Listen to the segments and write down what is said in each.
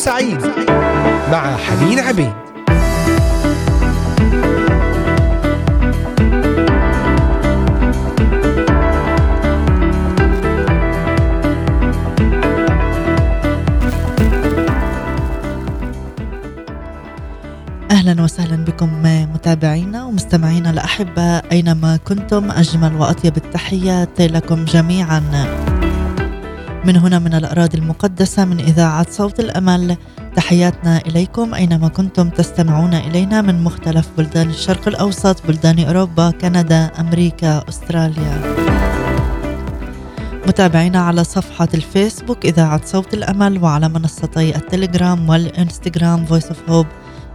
سعيد مع حنين عبيد. أهلا وسهلا بكم متابعينا ومستمعينا الاحباء أينما كنتم أجمل وأطيب التحيات لكم جميعا. من هنا من الأراضي المقدسة من إذاعة صوت الأمل. تحياتنا إليكم أينما كنتم تستمعون إلينا من مختلف بلدان الشرق الأوسط بلدان أوروبا كندا أمريكا أستراليا. متابعينا على صفحة الفيسبوك إذاعة صوت الأمل وعلى منصتي التليجرام والإنستغرام Voice of Hope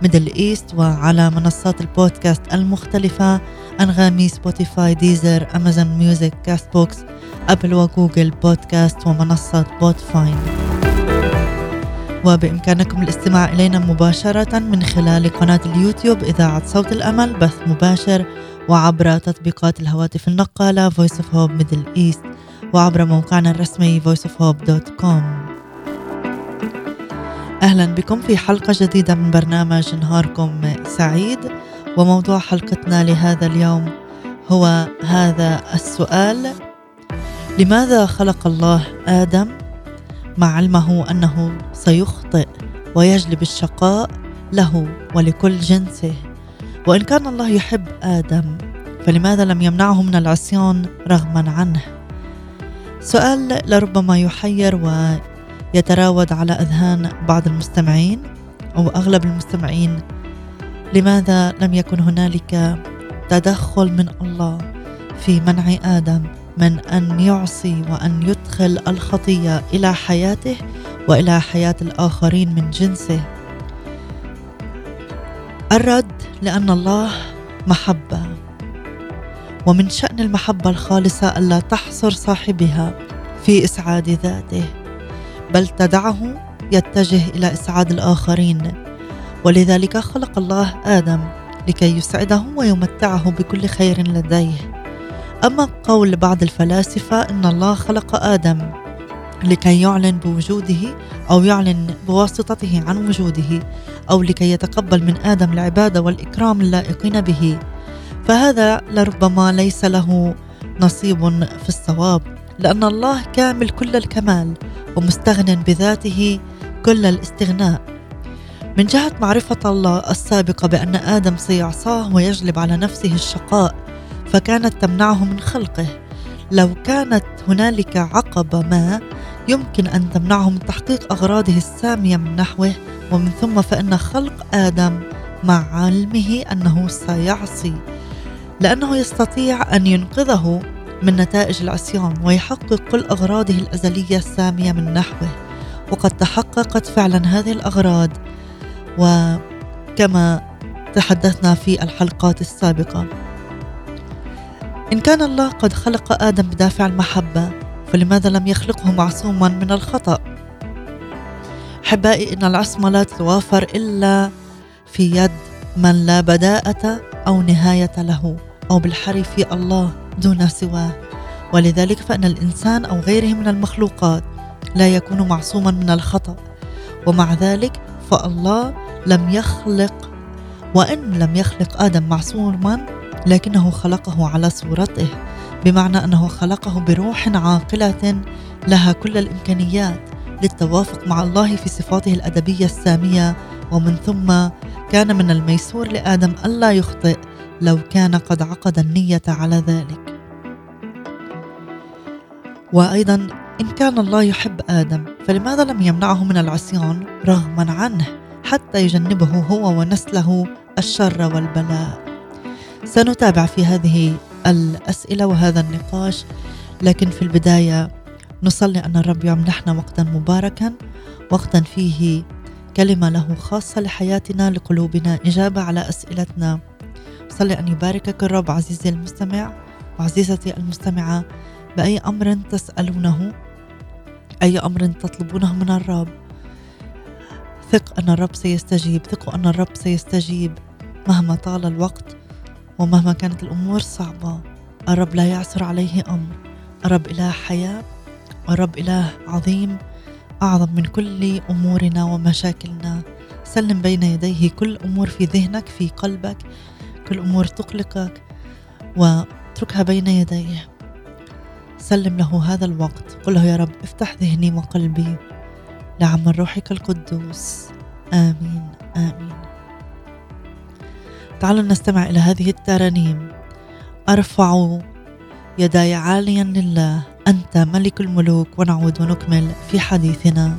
Middle East وعلى منصات البودكاست المختلفة. أنغامي سبوتيفاي ديزر أمازون ميوزك كاست بوكس أبل وجوجل بودكاست ومنصة بودفاين وبإمكانكم الاستماع إلينا مباشرة من خلال قناة اليوتيوب إذاعة صوت الأمل بث مباشر وعبر تطبيقات الهواتف النقالة Voice of Hope Middle East وعبر موقعنا الرسمي voiceofhope.com أهلا بكم في حلقة جديدة من برنامج نهاركم سعيد. وموضوع حلقتنا لهذا اليوم هو هذا السؤال لماذا خلق الله آدم مع علمه أنه سيخطئ ويجلب الشقاء له ولكل جنسه؟ وإن كان الله يحب آدم فلماذا لم يمنعه من العصيان رغما عنه؟ سؤال لربما يحير ويتراود على أذهان بعض المستمعين أو أغلب المستمعين لماذا لم يكن هنالك تدخل من الله في منع آدم من أن يعصي وأن يدخل الخطية إلى حياته وإلى حياة الآخرين من جنسه؟ الرد لأن الله محبة. ومن شأن المحبة الخالصة ألا تحصر صاحبها في إسعاد ذاته بل تدعه يتجه إلى إسعاد الآخرين ولذلك خلق الله آدم لكي يسعده ويمتعه بكل خير لديه. أما قول بعض الفلاسفة أن الله خلق آدم لكي يعلن بوجوده أو يعلن بواسطته عن وجوده أو لكي يتقبل من آدم العبادة والإكرام اللائقين به فهذا لربما ليس له نصيب في الصواب لأن الله كامل كل الكمال ومستغن بذاته كل الاستغناء. من جهة معرفة الله السابقة بأن آدم سيعصاه ويجلب على نفسه الشقاء فكانت تمنعه من خلقه. لو كانت هنالك عقبه ما يمكن أن تمنعه من تحقيق أغراضه السامية من نحوه. ومن ثم فإن خلق آدم مع علمه أنه سيعصي لأنه يستطيع أن ينقذه من نتائج العصيان ويحقق كل أغراضه الأزلية السامية من نحوه. وقد تحققت فعلا هذه الأغراض وكما تحدثنا في الحلقات السابقة. إن كان الله قد خلق آدم بدافع المحبة فلماذا لم يخلقه معصوما من الخطأ؟ أحبائي إن العصمة لا تتوافر إلا في يد من لا بداءة أو نهاية له أو بالحري في الله دون سواه. ولذلك فإن الإنسان أو غيره من المخلوقات لا يكون معصوما من الخطأ. ومع ذلك فالله لم يخلق وإن لم يخلق آدم معصوما لكنه خلقه على صورته بمعنى أنه خلقه بروح عاقلة لها كل الإمكانيات للتوافق مع الله في صفاته الأدبية السامية ومن ثم كان من الميسور لآدم ألا يخطئ لو كان قد عقد النية على ذلك. وأيضا إن كان الله يحب آدم فلماذا لم يمنعه من العصيان رغما عنه حتى يجنبه هو ونسله الشر والبلاء. سنتابع في هذه الأسئلة وهذا النقاش لكن في البداية نصلي أن الرب يمنحنا وقتا مباركا وقتا فيه كلمة له خاصة لحياتنا لقلوبنا إجابة على أسئلتنا صلي أن يباركك الرب عزيزي المستمع وعزيزتي المستمعة بأي أمر تسألونه أي أمر تطلبونه من الرب ثق أن الرب سيستجيب ثقوا أن الرب سيستجيب مهما طال الوقت ومهما كانت الأمور صعبة. الرب لا يعثر عليه أمر. الرب إله حياة الرب إله عظيم أعظم من كل أمورنا ومشاكلنا. سلم بين يديه كل أمور في ذهنك في قلبك كل أمور تقلقك واتركها بين يديه. سلم له هذا الوقت. قل له يا رب افتح ذهني وقلبي. لعمل روحك القدوس. آمين آمين. تعالوا نستمع إلى هذه الترانيم. أرفع يداي عاليا لله أنت ملك الملوك ونعود ونكمل في حديثنا.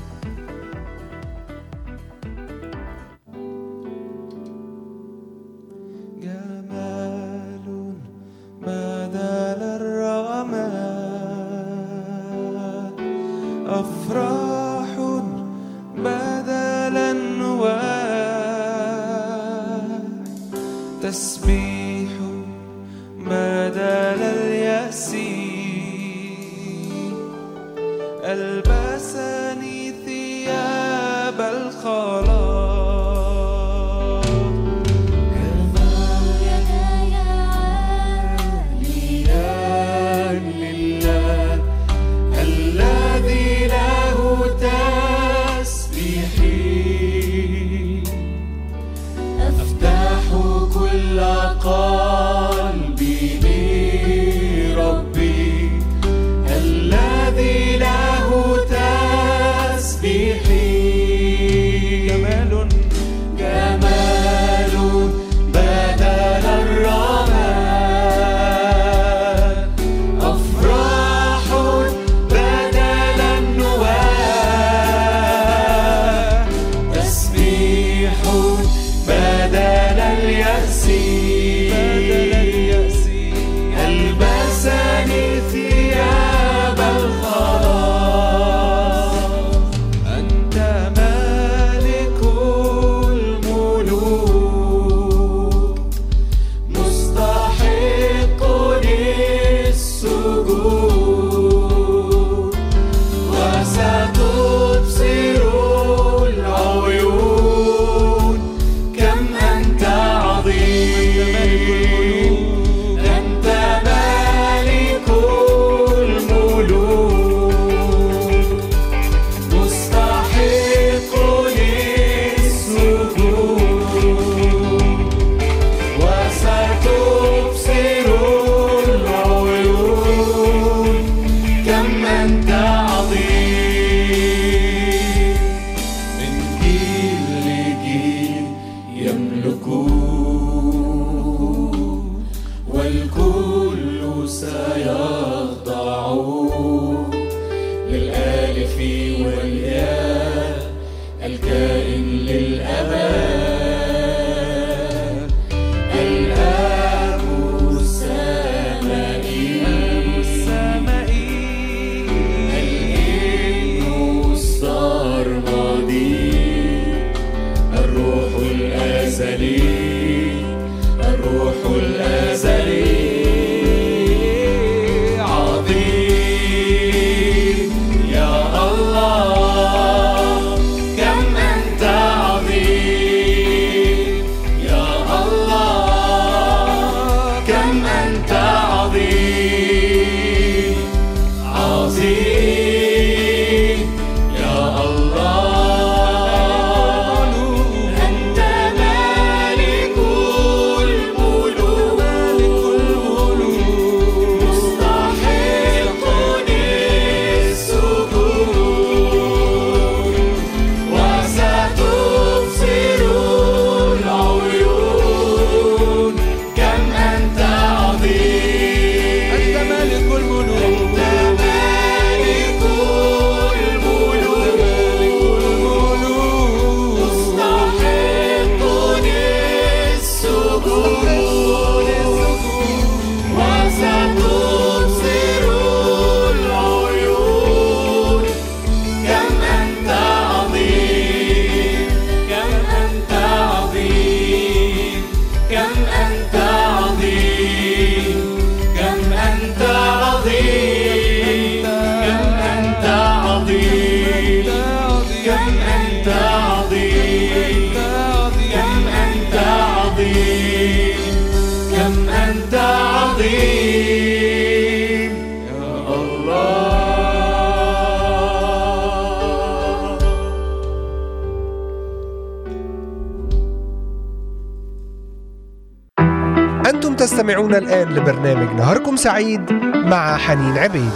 الآن لبرنامج نهاركم سعيد مع حنين عبيد.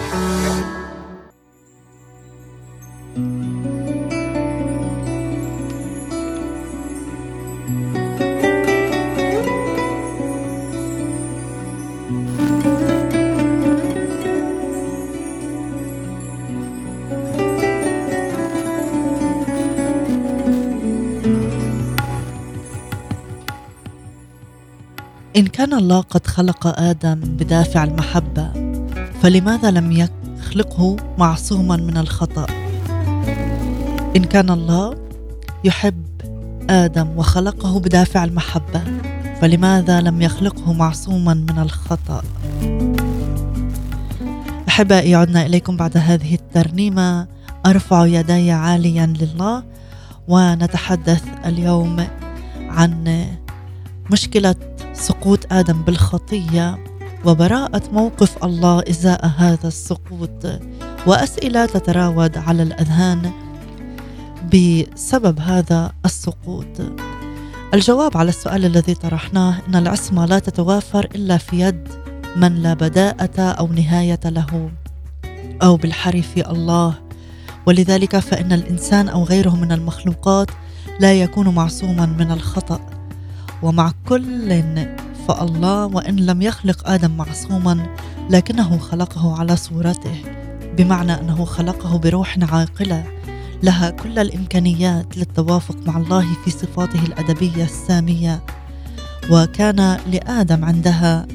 كان الله قد خلق آدم بدافع المحبة فلماذا لم يخلقه معصوما من الخطأ؟ إن كان الله يحب آدم وخلقه بدافع المحبة فلماذا لم يخلقه معصوما من الخطأ؟ أحبائي عدنا إليكم بعد هذه الترنيمة أرفع يدي عاليا لله ونتحدث اليوم عن مشكلة سقوط آدم بالخطية وبراءة موقف الله إزاء هذا السقوط وأسئلة تتراود على الأذهان بسبب هذا السقوط. الجواب على السؤال الذي طرحناه إن العصمة لا تتوافر إلا في يد من لا بداءة أو نهاية له أو بالحري في الله. ولذلك فإن الإنسان أو غيره من المخلوقات لا يكون معصوما من الخطأ. ومع كل فالله وإن لم يخلق آدم معصوما لكنه خلقه على صورته بمعنى أنه خلقه بروح عاقلة لها كل الإمكانيات للتوافق مع الله في صفاته الأدبية السامية. وكان لآدم عندها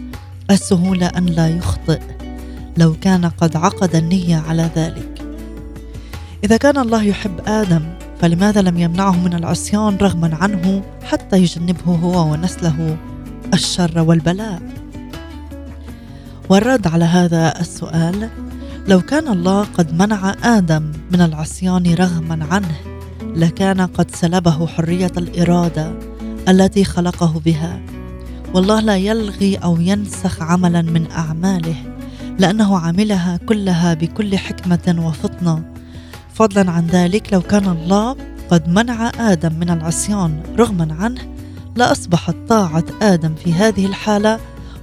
السهولة أن لا يخطئ لو كان قد عقد النية على ذلك. إذا كان الله يحب آدم فلماذا لم يمنعه من العصيان رغما عنه حتى يجنبه هو ونسله الشر والبلاء؟ والرد على هذا السؤال لو كان الله قد منع آدم من العصيان رغما عنه لكان قد سلبه حرية الإرادة التي خلقه بها. والله لا يلغي أو ينسخ عملا من أعماله لأنه عملها كلها بكل حكمة وفطنة فضلا عن ذلك لو كان الله قد منع آدم من العصيان رغما عنه لأصبحت طاعة آدم في هذه الحالة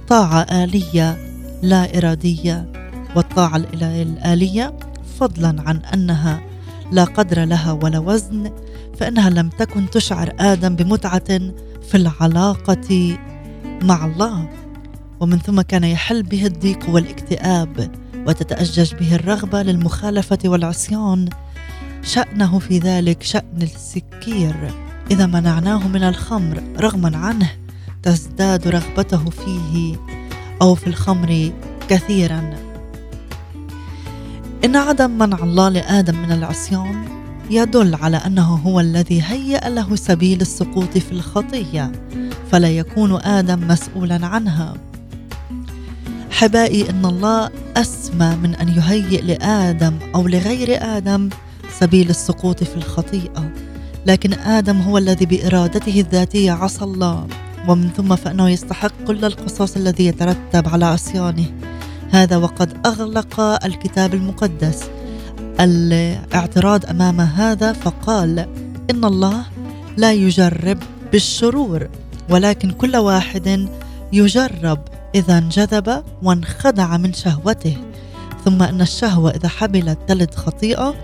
طاعة آلية لا إرادية. والطاعة الآلية فضلا عن أنها لا قدر لها ولا وزن فإنها لم تكن تشعر آدم بمتعة في العلاقة مع الله. ومن ثم كان يحل به الضيق والاكتئاب. وتتأجج به الرغبة للمخالفة والعصيان. شأنه في ذلك شأن السكير. إذا منعناه من الخمر رغما عنه تزداد رغبته فيه أو في الخمر كثيرا. إن عدم منع الله لآدم من العصيان يدل على أنه هو الذي هيأ له سبيل السقوط في الخطية فلا يكون آدم مسؤولا عنها. حبائي إن الله أسمى من أن يهيئ لآدم أو لغير آدم سبيل السقوط في الخطيئة. لكن آدم هو الذي بإرادته الذاتية عصى الله ومن ثم فإنه يستحق كل القصاص الذي يترتب على عصيانه. هذا وقد أغلق الكتاب المقدس. الاعتراض أمام هذا فقال إن الله لا يجرب بالشرور ولكن كل واحد يجرب إذا انجذب وانخدع من شهوته ثم أن الشهوة إذا حبلت تلد خطيئة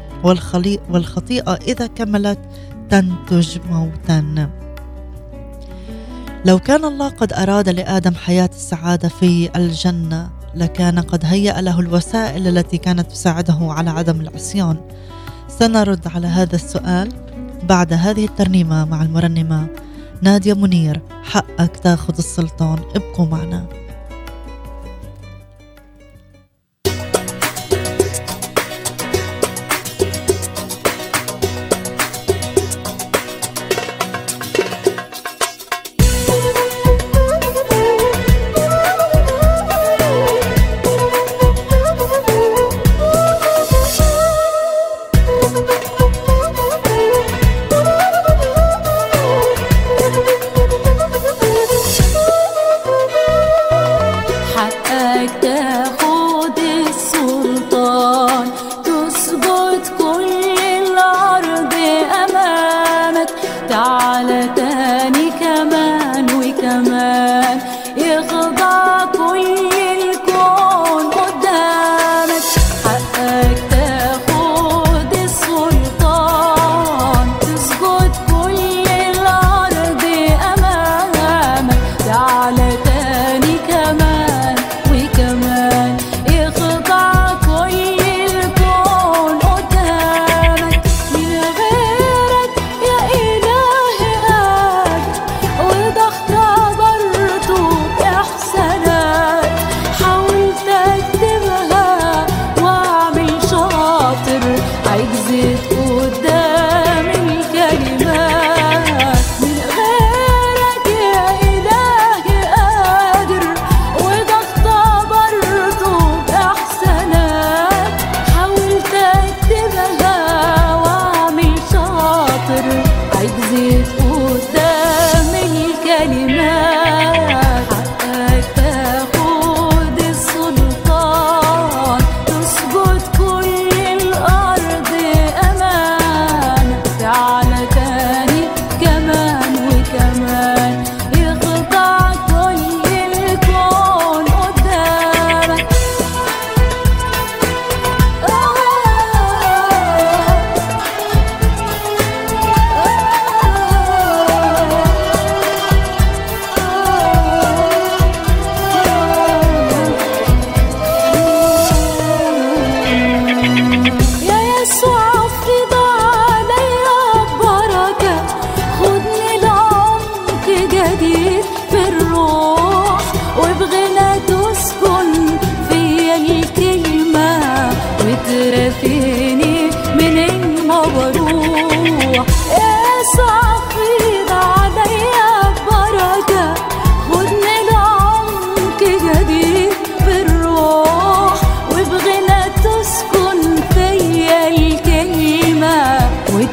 والخطيئة إذا كملت تنتج موتا. لو كان الله قد أراد لآدم حياة السعادة في الجنة لكان قد هيأ له الوسائل التي كانت تساعده على عدم العصيان. سنرد على هذا السؤال بعد هذه الترنيمة مع المرنمة نادية منير حقك تاخذ السلطان. ابقوا معنا.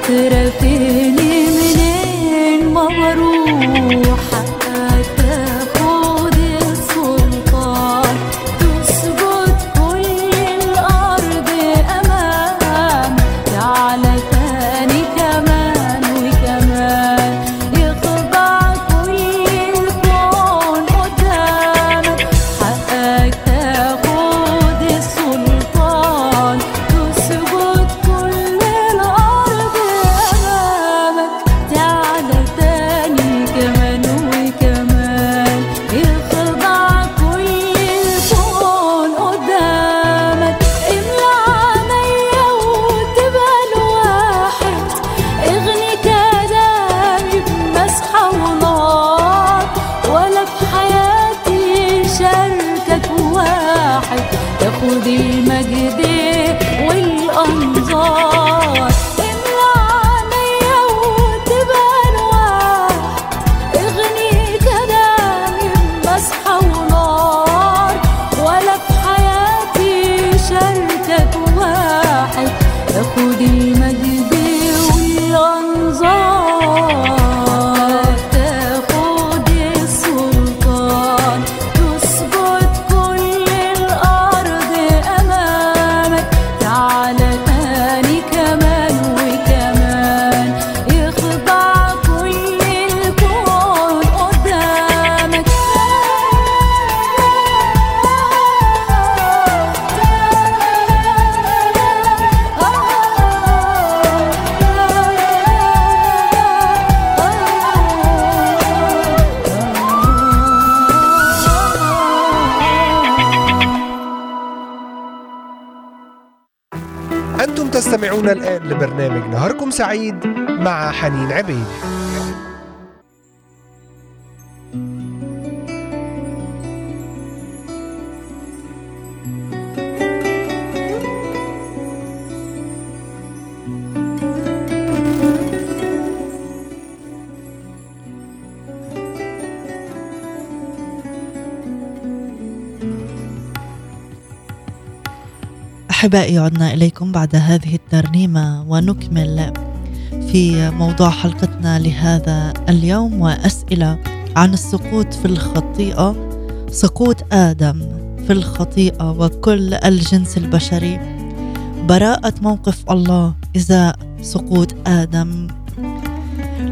could have been سعيد مع حنين عبيد. أحبائي عدنا إليكم بعد هذه الترنيمة ونكمل في موضوع حلقتنا لهذا اليوم وأسئلة عن السقوط في الخطيئة. سقوط آدم في الخطيئة وكل الجنس البشري. براءة موقف الله إزاء سقوط آدم.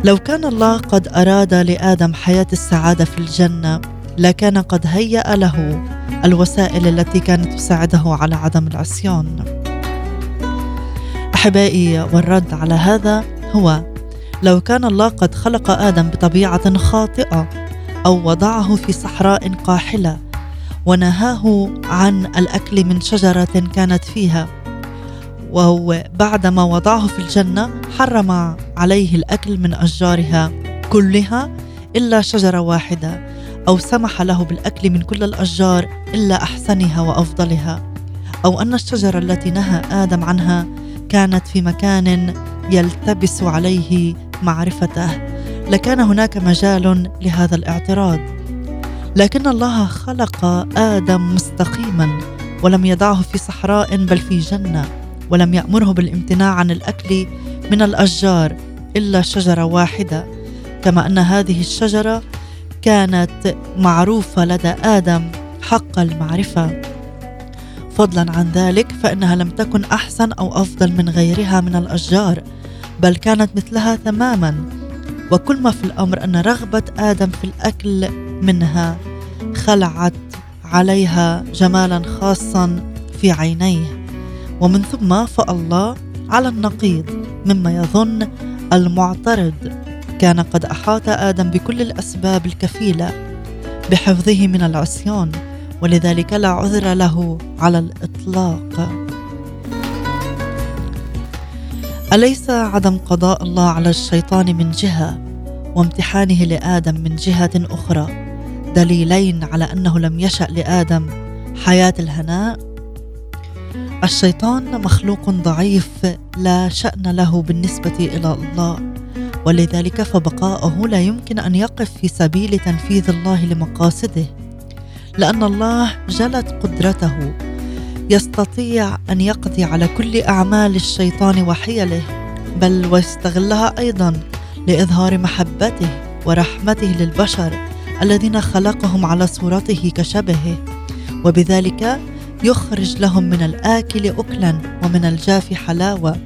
لو كان الله قد أراد لآدم حياة السعادة في الجنة لكان قد هيأ له الوسائل التي كانت تساعده على عدم العصيان. أحبائي والرد على هذا هو لو كان الله قد خلق آدم بطبيعة خاطئة أو وضعه في صحراء قاحلة ونهاه عن الأكل من شجرة كانت فيها وهو بعدما وضعه في الجنة حرم عليه الأكل من أشجارها كلها إلا شجرة واحدة أو سمح له بالأكل من كل الأشجار إلا أحسنها وأفضلها أو أن الشجرة التي نهى آدم عنها كانت في مكان يلتبس عليه معرفته. لكان هناك مجال لهذا الاعتراض. لكن الله خلق آدم مستقيما ولم يضعه في صحراء بل في جنة ولم يأمره بالامتناع عن الأكل من الأشجار إلا شجرة واحدة. كما أن هذه الشجرة كانت معروفة لدى آدم حق المعرفة. فضلا عن ذلك فإنها لم تكن أحسن أو أفضل من غيرها من الأشجار. بل كانت مثلها تماما. وكل ما في الأمر أن رغبة آدم في الأكل منها خلعت عليها جمالا خاصا في عينيه. ومن ثم فالله على النقيض مما يظن المعترض. كان قد أحاط آدم بكل الأسباب الكفيلة بحفظه من العصيان ولذلك لا عذر له على الإطلاق. أليس عدم قضاء الله على الشيطان من جهة وامتحانه لآدم من جهة أخرى؟ دليلين على أنه لم يشأ لآدم حياة الهناء؟ الشيطان مخلوق ضعيف لا شأن له بالنسبة إلى الله ولذلك فبقاؤه لا يمكن أن يقف في سبيل تنفيذ الله لمقاصده لأن الله جلت قدرته يستطيع أن يقضي على كل أعمال الشيطان وحيله بل ويستغلها أيضا لإظهار محبته ورحمته للبشر الذين خلقهم على صورته كشبهه وبذلك يخرج لهم من الآكل أكلا ومن الجاف حلاوة.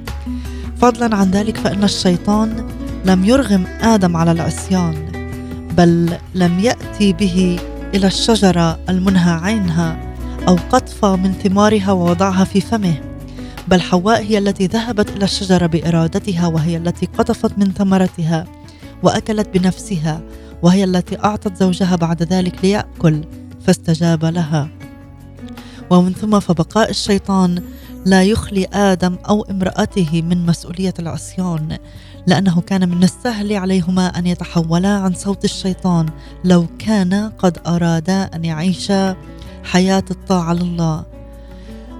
فضلا عن ذلك فإن الشيطان لم يرغم آدم على العصيان بل لم يأتي به إلى الشجرة المنهى عينها. أو قطف من ثمارها ووضعها في فمه بل حواء هي التي ذهبت إلى الشجرة بإرادتها وهي التي قطفت من ثمرتها وأكلت بنفسها وهي التي أعطت زوجها بعد ذلك ليأكل فاستجاب لها. ومن ثم فبقاء الشيطان لا يخلي آدم أو امرأته من مسؤولية العصيان لأنه كان من السهل عليهما أن يتحولا عن صوت الشيطان لو كان قد أرادا أن يعيشا حياة الطاعة لله.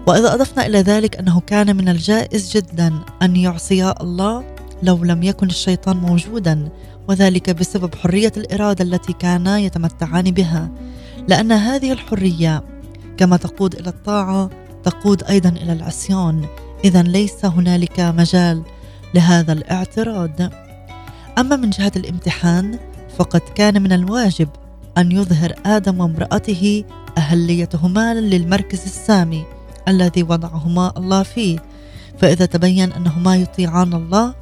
وإذا أضفنا إلى ذلك أنه كان من الجائز جدا أن يعصيا الله لو لم يكن الشيطان موجودا وذلك بسبب حرية الإرادة التي كانا يتمتعان بها. لأن هذه الحرية كما تقود إلى الطاعة تقود أيضا إلى العصيان. اذا ليس هنالك مجال لهذا الاعتراض. أما من جهة الامتحان فقد كان من الواجب أن يظهر آدم وامرأته أهليتهما للمركز السامي الذي وضعهما الله فيه. فإذا تبين أنهما يطيعان الله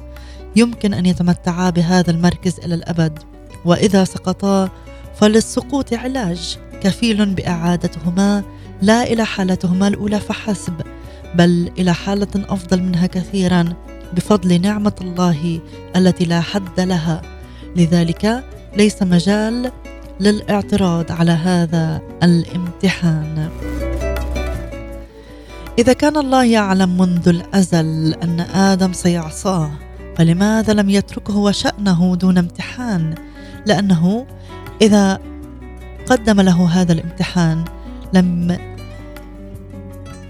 يمكن أن يتمتعا بهذا المركز إلى الأبد. وإذا سقطا فللسقوط علاج كفيل بإعادتهما لا إلى حالتهما الأولى فحسب بل إلى حالة أفضل منها كثيرا بفضل نعمة الله التي لا حد لها. لذلك ليس مجال للاعتراض على هذا الامتحان. إذا كان الله يعلم منذ الأزل أن آدم سيعصاه فلماذا لم يتركه وشأنه دون امتحان؟ لأنه إذا قدم له هذا الامتحان لم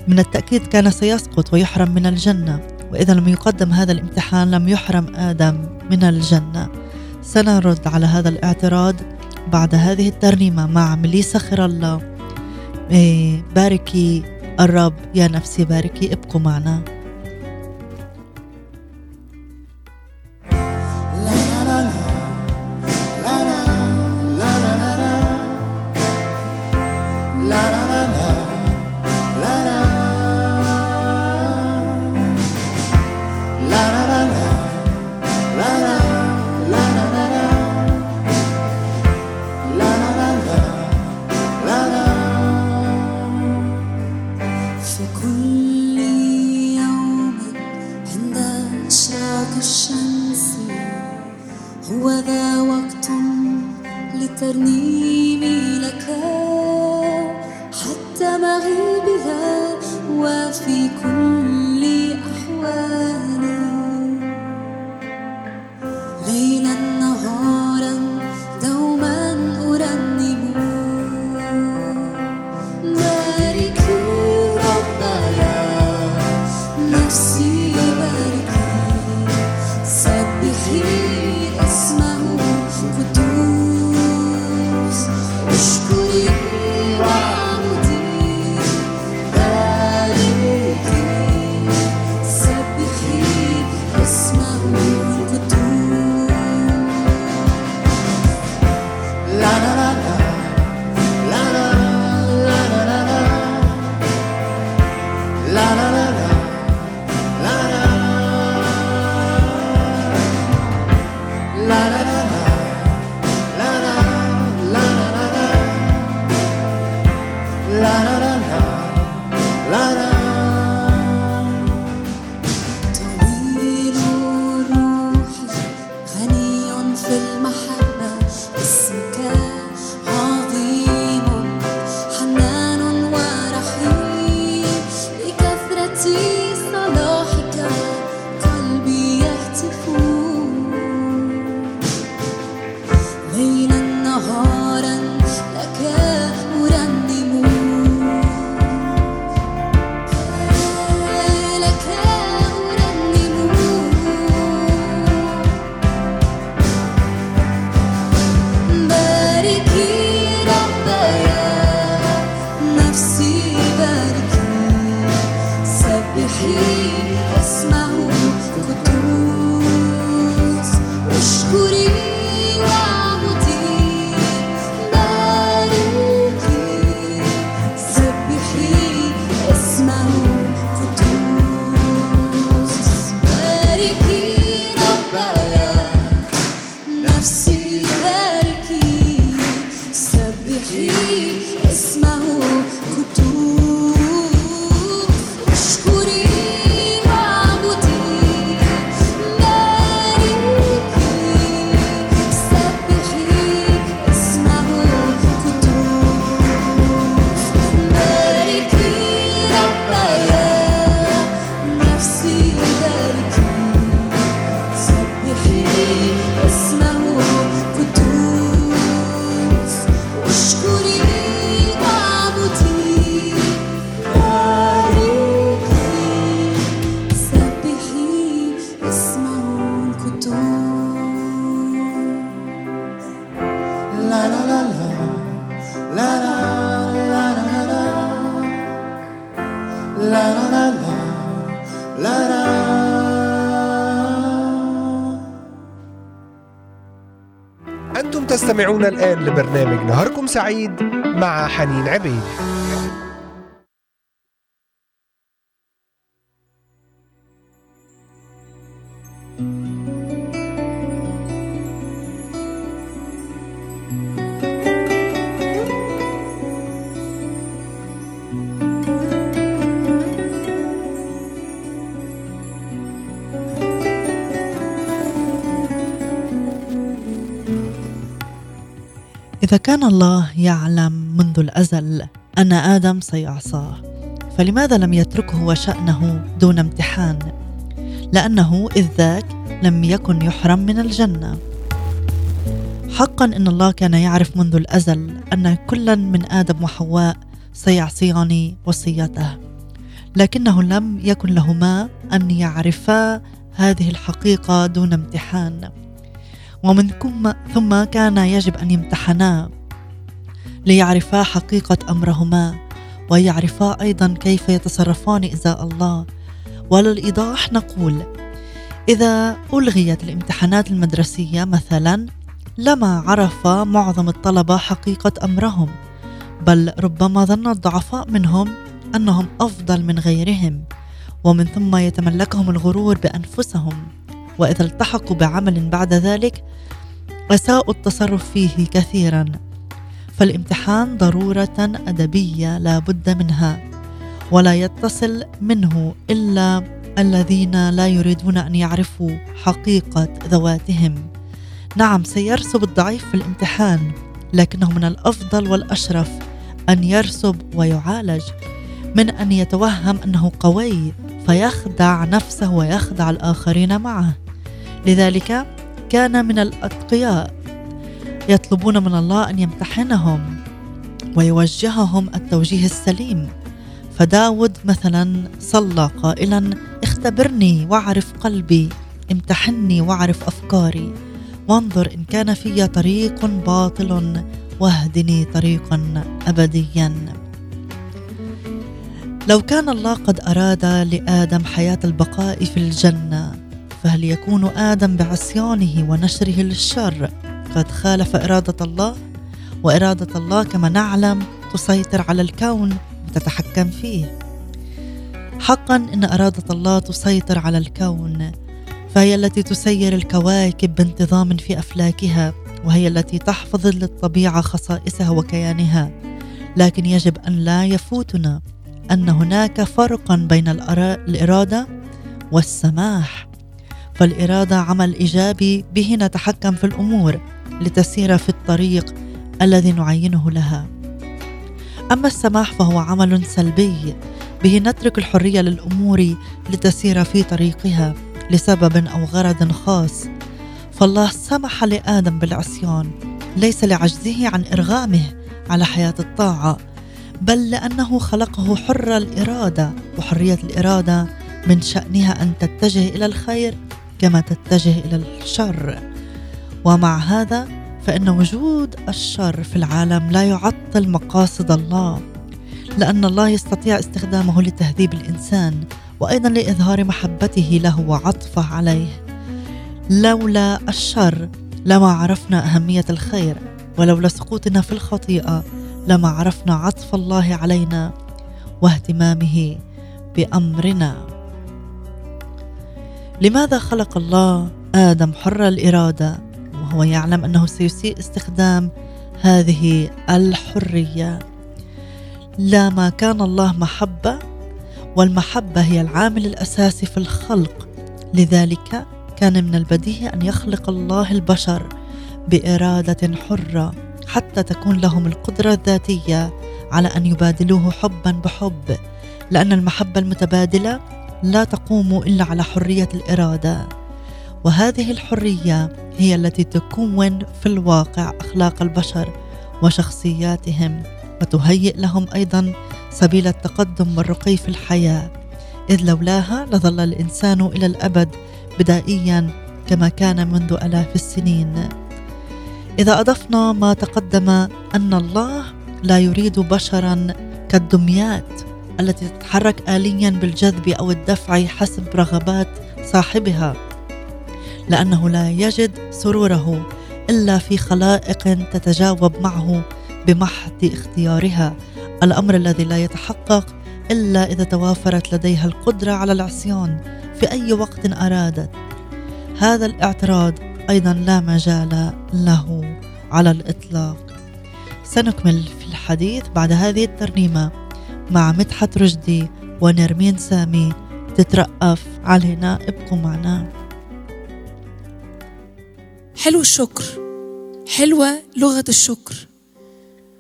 من التأكيد كان سيسقط ويحرم من الجنة. وإذا لم يقدم هذا الامتحان لم يحرم آدم من الجنة. سنرد على هذا الاعتراض بعد هذه الترنيمة مع مليسا خير الله إيه، باركي الرب يا نفسي باركي ابقوا معنا. تستمعون الآن لبرنامج نهاركم سعيد مع حنين عبيد. إذا كان الله يعلم منذ الأزل أن آدم سيعصاه فلماذا لم يتركه وشأنه دون امتحان؟ لأنه إذ ذاك لم يكن يحرم من الجنة حقا إن الله كان يعرف منذ الأزل أن كلا من آدم وحواء سيعصيان وصيته لكنه لم يكن لهما أن يعرفا هذه الحقيقة دون امتحان ومن ثم كان يجب أن يمتحنا ليعرفا حقيقة أمرهما ويعرفا أيضا كيف يتصرفان ازاء الله. وللإيضاح نقول إذا ألغيت الامتحانات المدرسية مثلا لما عرف معظم الطلبة حقيقة أمرهم بل ربما ظن الضعفاء منهم أنهم أفضل من غيرهم ومن ثم يتملكهم الغرور بأنفسهم. وإذا التحقوا بعمل بعد ذلك أساءوا التصرف فيه كثيرا. فالامتحان ضرورة أدبية لا بد منها ولا يتصل منه إلا الذين لا يريدون أن يعرفوا حقيقة ذواتهم. نعم سيرسب الضعيف في الامتحان لكنه من الأفضل والأشرف أن يرسب ويعالج. من أن يتوهم أنه قوي فيخدع نفسه ويخدع الآخرين معه. لذلك كان من الأتقياء يطلبون من الله أن يمتحنهم ويوجههم التوجيه السليم. فداود مثلا صلى قائلا اختبرني واعرف قلبي امتحني واعرف أفكاري وانظر إن كان في طريق باطل واهدني طريقا ابديا. لو كان الله قد أراد لآدم حياة البقاء في الجنة فهل يكون آدم بعصيانه ونشره للشر. قد خالف إرادة الله وإرادة الله كما نعلم تسيطر على الكون وتتحكم فيه. حقا إن إرادة الله تسيطر على الكون فهي التي تسير الكواكب بانتظام في أفلاكها وهي التي تحفظ للطبيعة خصائصها وكيانها. لكن يجب أن لا يفوتنا أن هناك فرقا بين الإرادة والسماح. فالإرادة عمل إيجابي به نتحكم في الأمور لتسير في الطريق الذي نعينه لها. أما السماح فهو عمل سلبي به نترك الحرية للأمور لتسير في طريقها لسبب أو غرض خاص. فالله سمح لآدم بالعصيان ليس لعجزه عن إرغامه على حياة الطاعة بل لأنه خلقه حر الإرادة وحرية الإرادة من شأنها أن تتجه إلى الخير كما تتجه إلى الشر. ومع هذا فإن وجود الشر في العالم لا يعطل مقاصد الله لأن الله يستطيع استخدامه لتهذيب الإنسان وأيضا لإظهار محبته له وعطفه عليه. لولا الشر لما عرفنا أهمية الخير ولولا سقوطنا في الخطيئة لما عرفنا عطف الله علينا واهتمامه بأمرنا. لماذا خلق الله آدم حر الإرادة؟ وهو يعلم أنه سيسيء استخدام هذه الحرية. لا ما كان الله محبة والمحبة هي العامل الأساسي في الخلق. لذلك كان من البديهي أن يخلق الله البشر بإرادة حرة حتى تكون لهم القدرة الذاتية على أن يبادلوه حبا بحب. لأن المحبة المتبادلة لا تقوم إلا على حرية الإرادة. وهذه الحرية هي التي تكون في الواقع أخلاق البشر وشخصياتهم وتهيئ لهم أيضا سبيل التقدم والرقي في الحياة. إذ لولاها لظل الإنسان إلى الأبد بدائيا كما كان منذ آلاف السنين. إذا أضفنا ما تقدم أن الله لا يريد بشرا كالدميات التي تتحرك آليا بالجذب أو الدفع حسب رغبات صاحبها. لأنه لا يجد سروره إلا في خلائق تتجاوب معه بمحض اختيارها. الأمر الذي لا يتحقق إلا إذا توافرت لديها القدرة على العصيان في أي وقت أرادت. هذا الاعتراض أيضا لا مجال له على الإطلاق. سنكمل في الحديث بعد هذه الترنيمة. مع مدحت رشدي ونرمين سامي. تترأف علينا ابقوا معنا. حلو الشكر. حلوة لغة الشكر.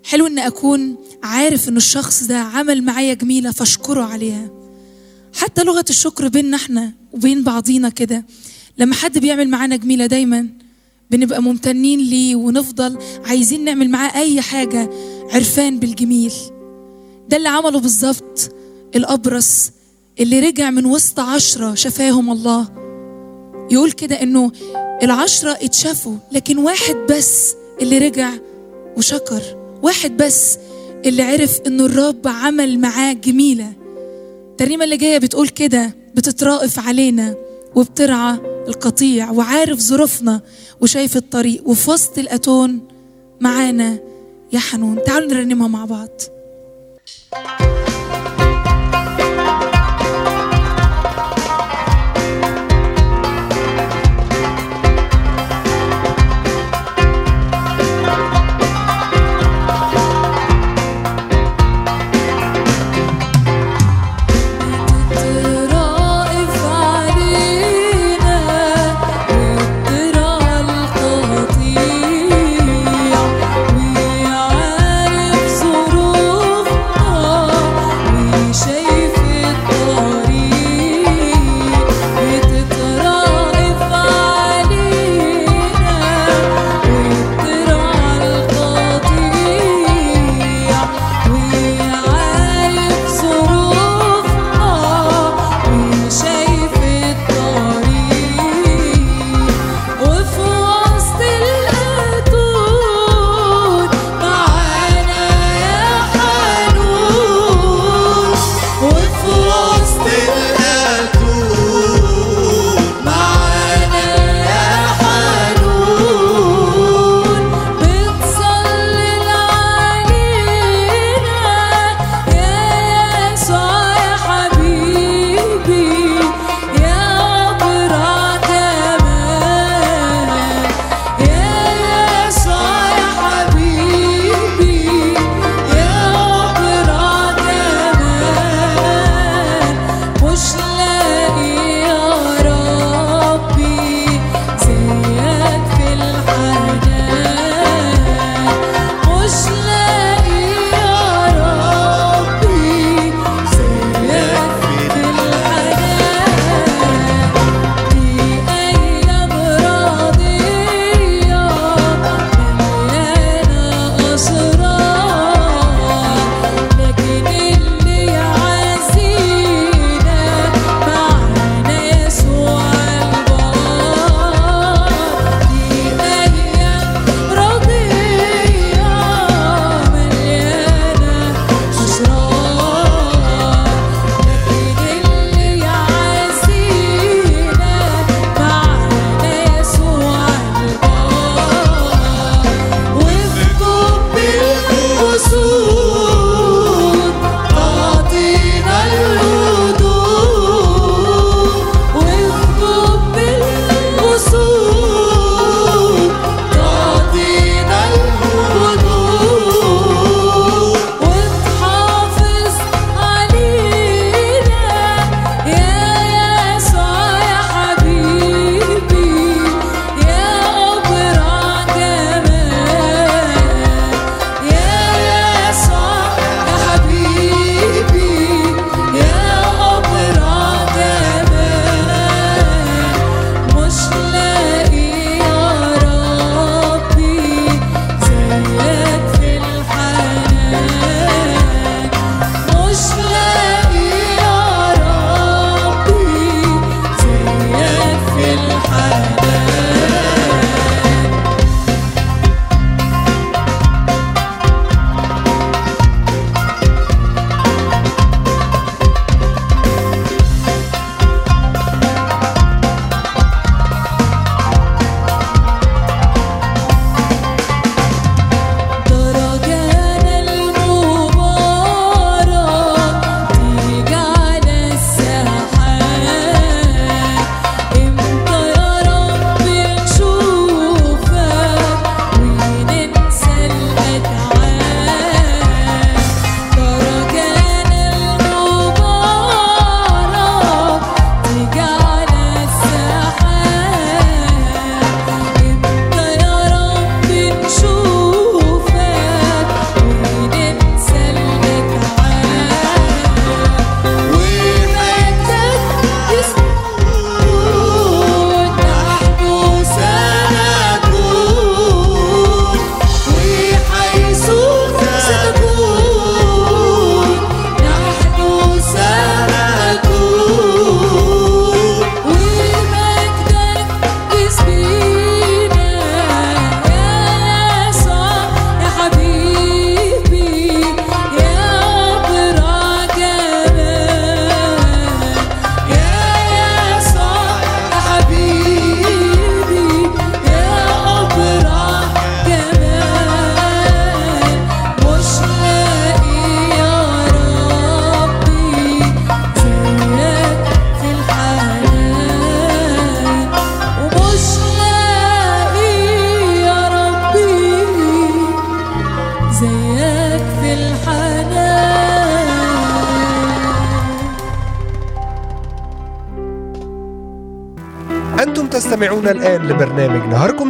حلو ان أكون عارف ان الشخص ده عمل معايا جميلة فاشكره عليها. حتى لغة الشكر بيننا إحنا وبين بعضينا كده. لما حد بيعمل معانا جميلة دايما بنبقى ممتنين ليه ونفضل عايزين نعمل معاه أي حاجة عرفان بالجميل. ده اللي عمله بالظبط الأبرص اللي رجع من وسط عشرة شفاهم الله. يقول كده إنه العشرة اتشافوا لكن واحد بس اللي رجع وشكر واحد بس اللي عرف إنه الرب عمل معاه جميلة. الترنيمة اللي جاية بتقول كده بتترائف علينا وبترعى القطيع وعارف ظروفنا وشايف الطريق وفي وسط الأتون معانا يا حنون. تعالوا نرنمها مع بعض. you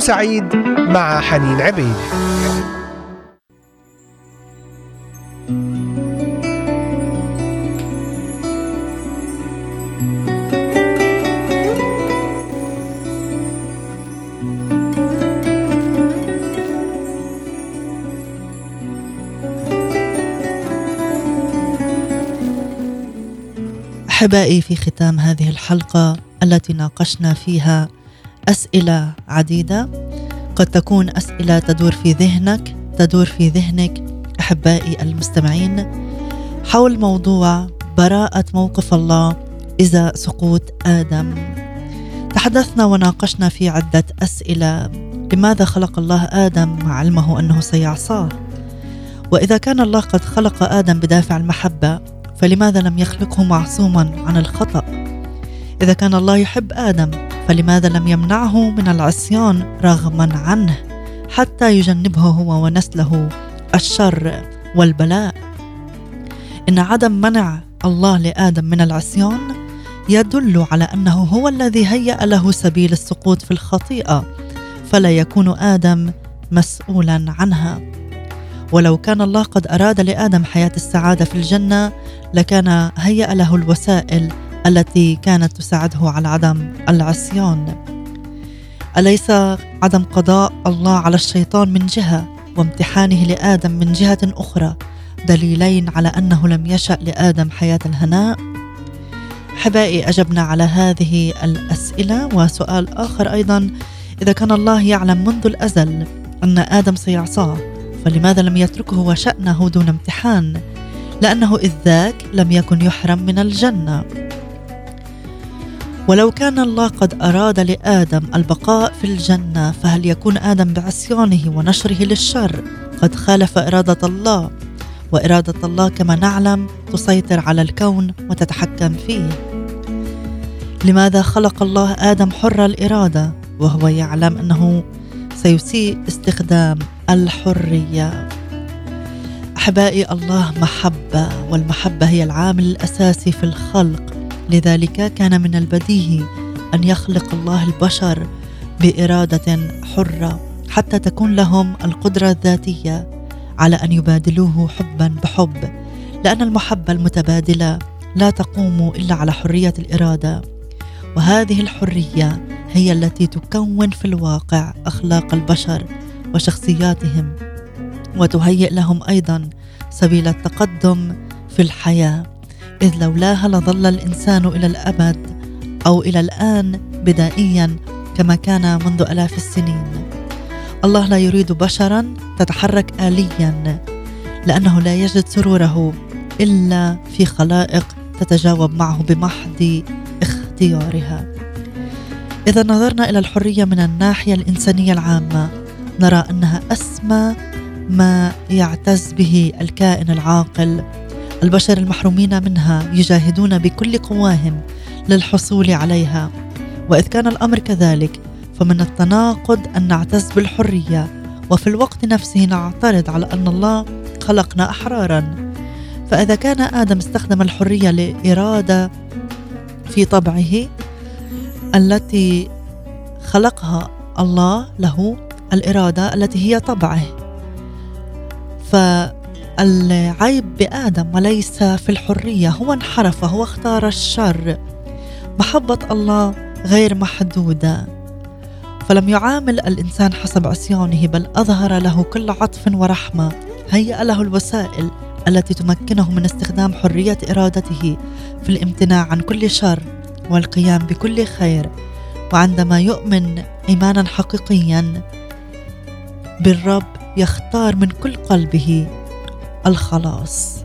سعيد مع حنين عبيد. أحبائي في ختام هذه الحلقة التي ناقشنا فيها أسئلة عديدة. قد تكون أسئلة تدور في ذهنك تدور في ذهنك أحبائي المستمعين حول موضوع براءة موقف الله إذا سقوط آدم. تحدثنا وناقشنا في عدة أسئلة. لماذا خلق الله آدم؟ مع علمه أنه سيعصاه. وإذا كان الله قد خلق آدم بدافع المحبة فلماذا لم يخلقه معصوما عن الخطأ؟ إذا كان الله يحب آدم فلماذا لم يمنعه من العصيان رغما عنه حتى يجنبه هو ونسله الشر والبلاء؟ إن عدم منع الله لآدم من العصيان يدل على أنه هو الذي هيأ له سبيل السقوط في الخطيئة فلا يكون آدم مسؤولا عنها. ولو كان الله قد أراد لآدم حياة السعادة في الجنة لكان هيأ له الوسائل التي كانت تساعده على عدم العصيان أليس عدم قضاء الله على الشيطان من جهة وامتحانه لآدم من جهة أخرى دليلين على أنه لم يشأ لآدم حياة الهناء احبائي أجبنا على هذه الأسئلة وسؤال آخر أيضا إذا كان الله يعلم منذ الأزل أن آدم سيعصاه فلماذا لم يتركه وشأنه دون امتحان؟ لأنه إذ ذاك لم يكن يحرم من الجنة. ولو كان الله قد أراد لآدم البقاء في الجنة فهل يكون آدم بعصيانه ونشره للشر قد خالف إرادة الله؟ وإرادة الله كما نعلم تسيطر على الكون وتتحكم فيه. لماذا خلق الله آدم حر الإرادة وهو يعلم أنه سيسيء استخدام الحرية أحبائي الله محبة والمحبة هي العامل الأساسي في الخلق لذلك كان من البديهي أن يخلق الله البشر بإرادة حرة حتى تكون لهم القدرة الذاتية على أن يبادلوه حبا بحب. لأن المحبة المتبادلة لا تقوم إلا على حرية الإرادة. وهذه الحرية هي التي تكون في الواقع أخلاق البشر وشخصياتهم وتهيئ لهم أيضا سبيل التقدم في الحياة. إذ لولاها لظل الإنسان إلى الأبد أو إلى الآن بدائيا كما كان منذ آلاف السنين. الله لا يريد بشرا تتحرك اليا لأنه لا يجد سروره إلا في خلائق تتجاوب معه بمحض اختيارها. إذا نظرنا إلى الحرية من الناحية الإنسانية العامة نرى أنها أسمى ما يعتز به الكائن العاقل البشر المحرومين منها يجاهدون بكل قواهم للحصول عليها. وإذ كان الأمر كذلك فمن التناقض أن نعتز بالحرية وفي الوقت نفسه نعترض على أن الله خلقنا أحرارا. فإذا كان آدم استخدم الحرية لإرادة في طبعه التي خلقها الله له الإرادة التي هي طبعه. فالعيب بآدم وليس في الحرية هو انحرف هو اختار الشر. محبة الله غير محدودة. فلم يعامل الإنسان حسب عصيانه بل أظهر له كل عطف ورحمة. هيأ له الوسائل التي تمكنه من استخدام حرية إرادته في الامتناع عن كل شر والقيام بكل خير. وعندما يؤمن إيمانا حقيقيا بالرب يختار من كل قلبه الخلاص.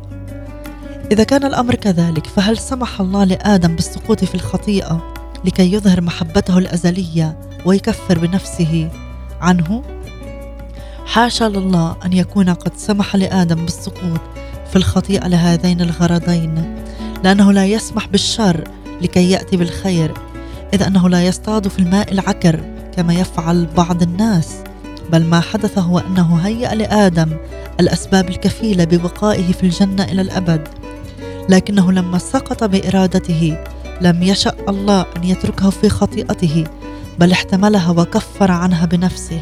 إذا كان الأمر كذلك فهل سمح الله لآدم بالسقوط في الخطيئة لكي يظهر محبته الأزلية ويكفر بنفسه عنه؟ حاشا لله أن يكون قد سمح لآدم بالسقوط في الخطيئة لهذين الغرضين لأنه لا يسمح بالشر لكي يأتي بالخير إذ أنه لا يصطاد في الماء العكر كما يفعل بعض الناس. بل ما حدث هو أنه هيأ لآدم الأسباب الكفيلة ببقائه في الجنة إلى الأبد. لكنه لما سقط بإرادته لم يشأ الله أن يتركه في خطيئته بل احتملها وكفر عنها بنفسه.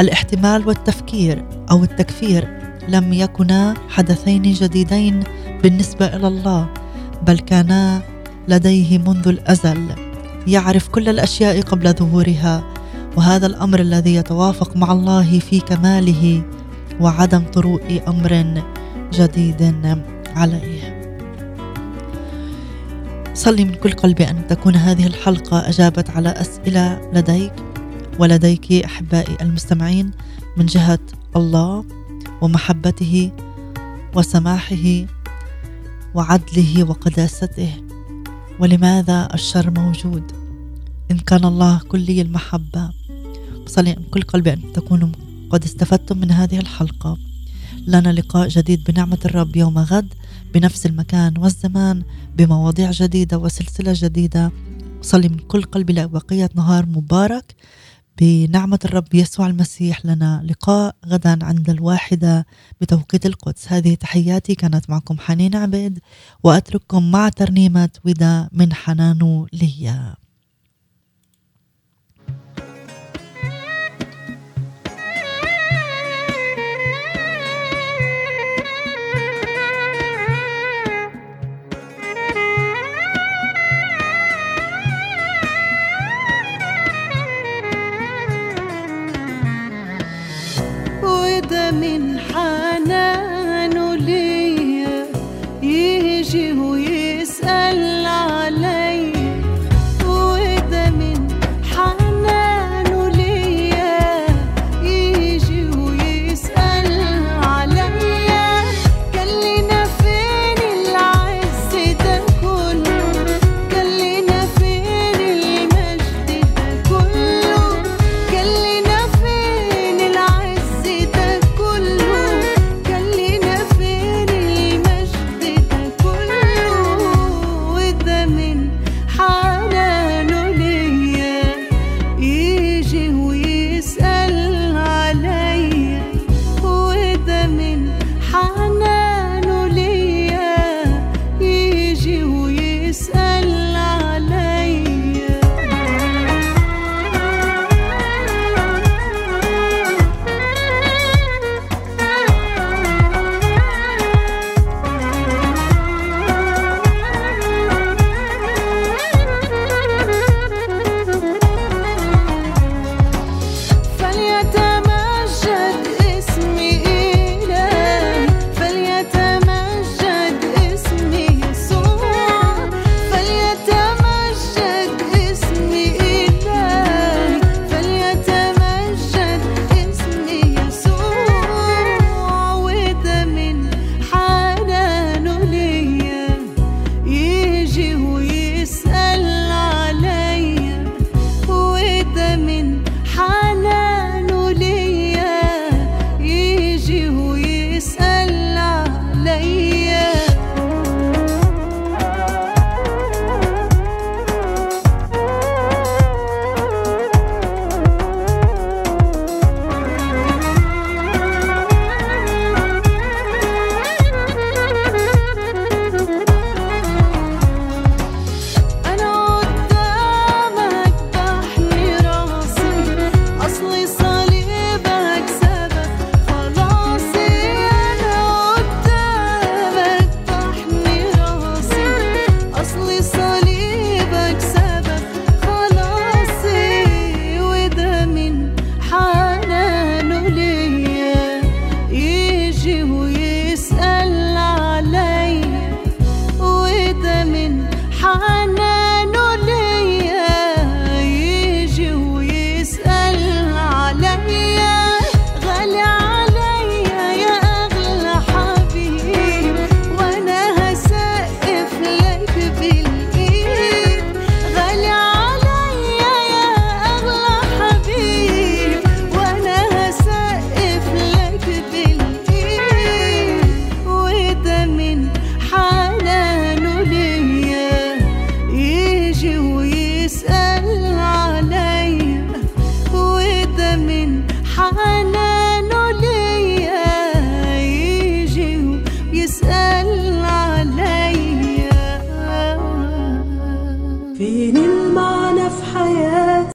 الاحتمال والتفكير أو التكفير لم يكونا حدثين جديدين بالنسبة إلى الله بل كانا لديه منذ الأزل. يعرف كل الأشياء قبل ظهورها وهذا الأمر الذي يتوافق مع الله في كماله وعدم طروء أمر جديد عليه. صلي من كل قلبي أن تكون هذه الحلقة أجابت على أسئلة لديك ولديك أحبائي المستمعين من جهة الله ومحبته وسماحه وعدله وقداسته. ولماذا الشر موجود؟ إن كان الله كلي المحبة. بصلي من كل قلبي أن تكونوا قد استفدتم من هذه الحلقة. لنا لقاء جديد بنعمة الرب يوم غد بنفس المكان والزمان بمواضيع جديدة وسلسلة جديدة. صلي من كل قلبي لبقية نهار مبارك. بنعمة الرب يسوع المسيح لنا لقاء غدا عند الواحدة بتوقيت القدس. هذه تحياتي كانت معكم حنين عبيد وأترككم مع ترنيمة وداع من حنان ليا وده من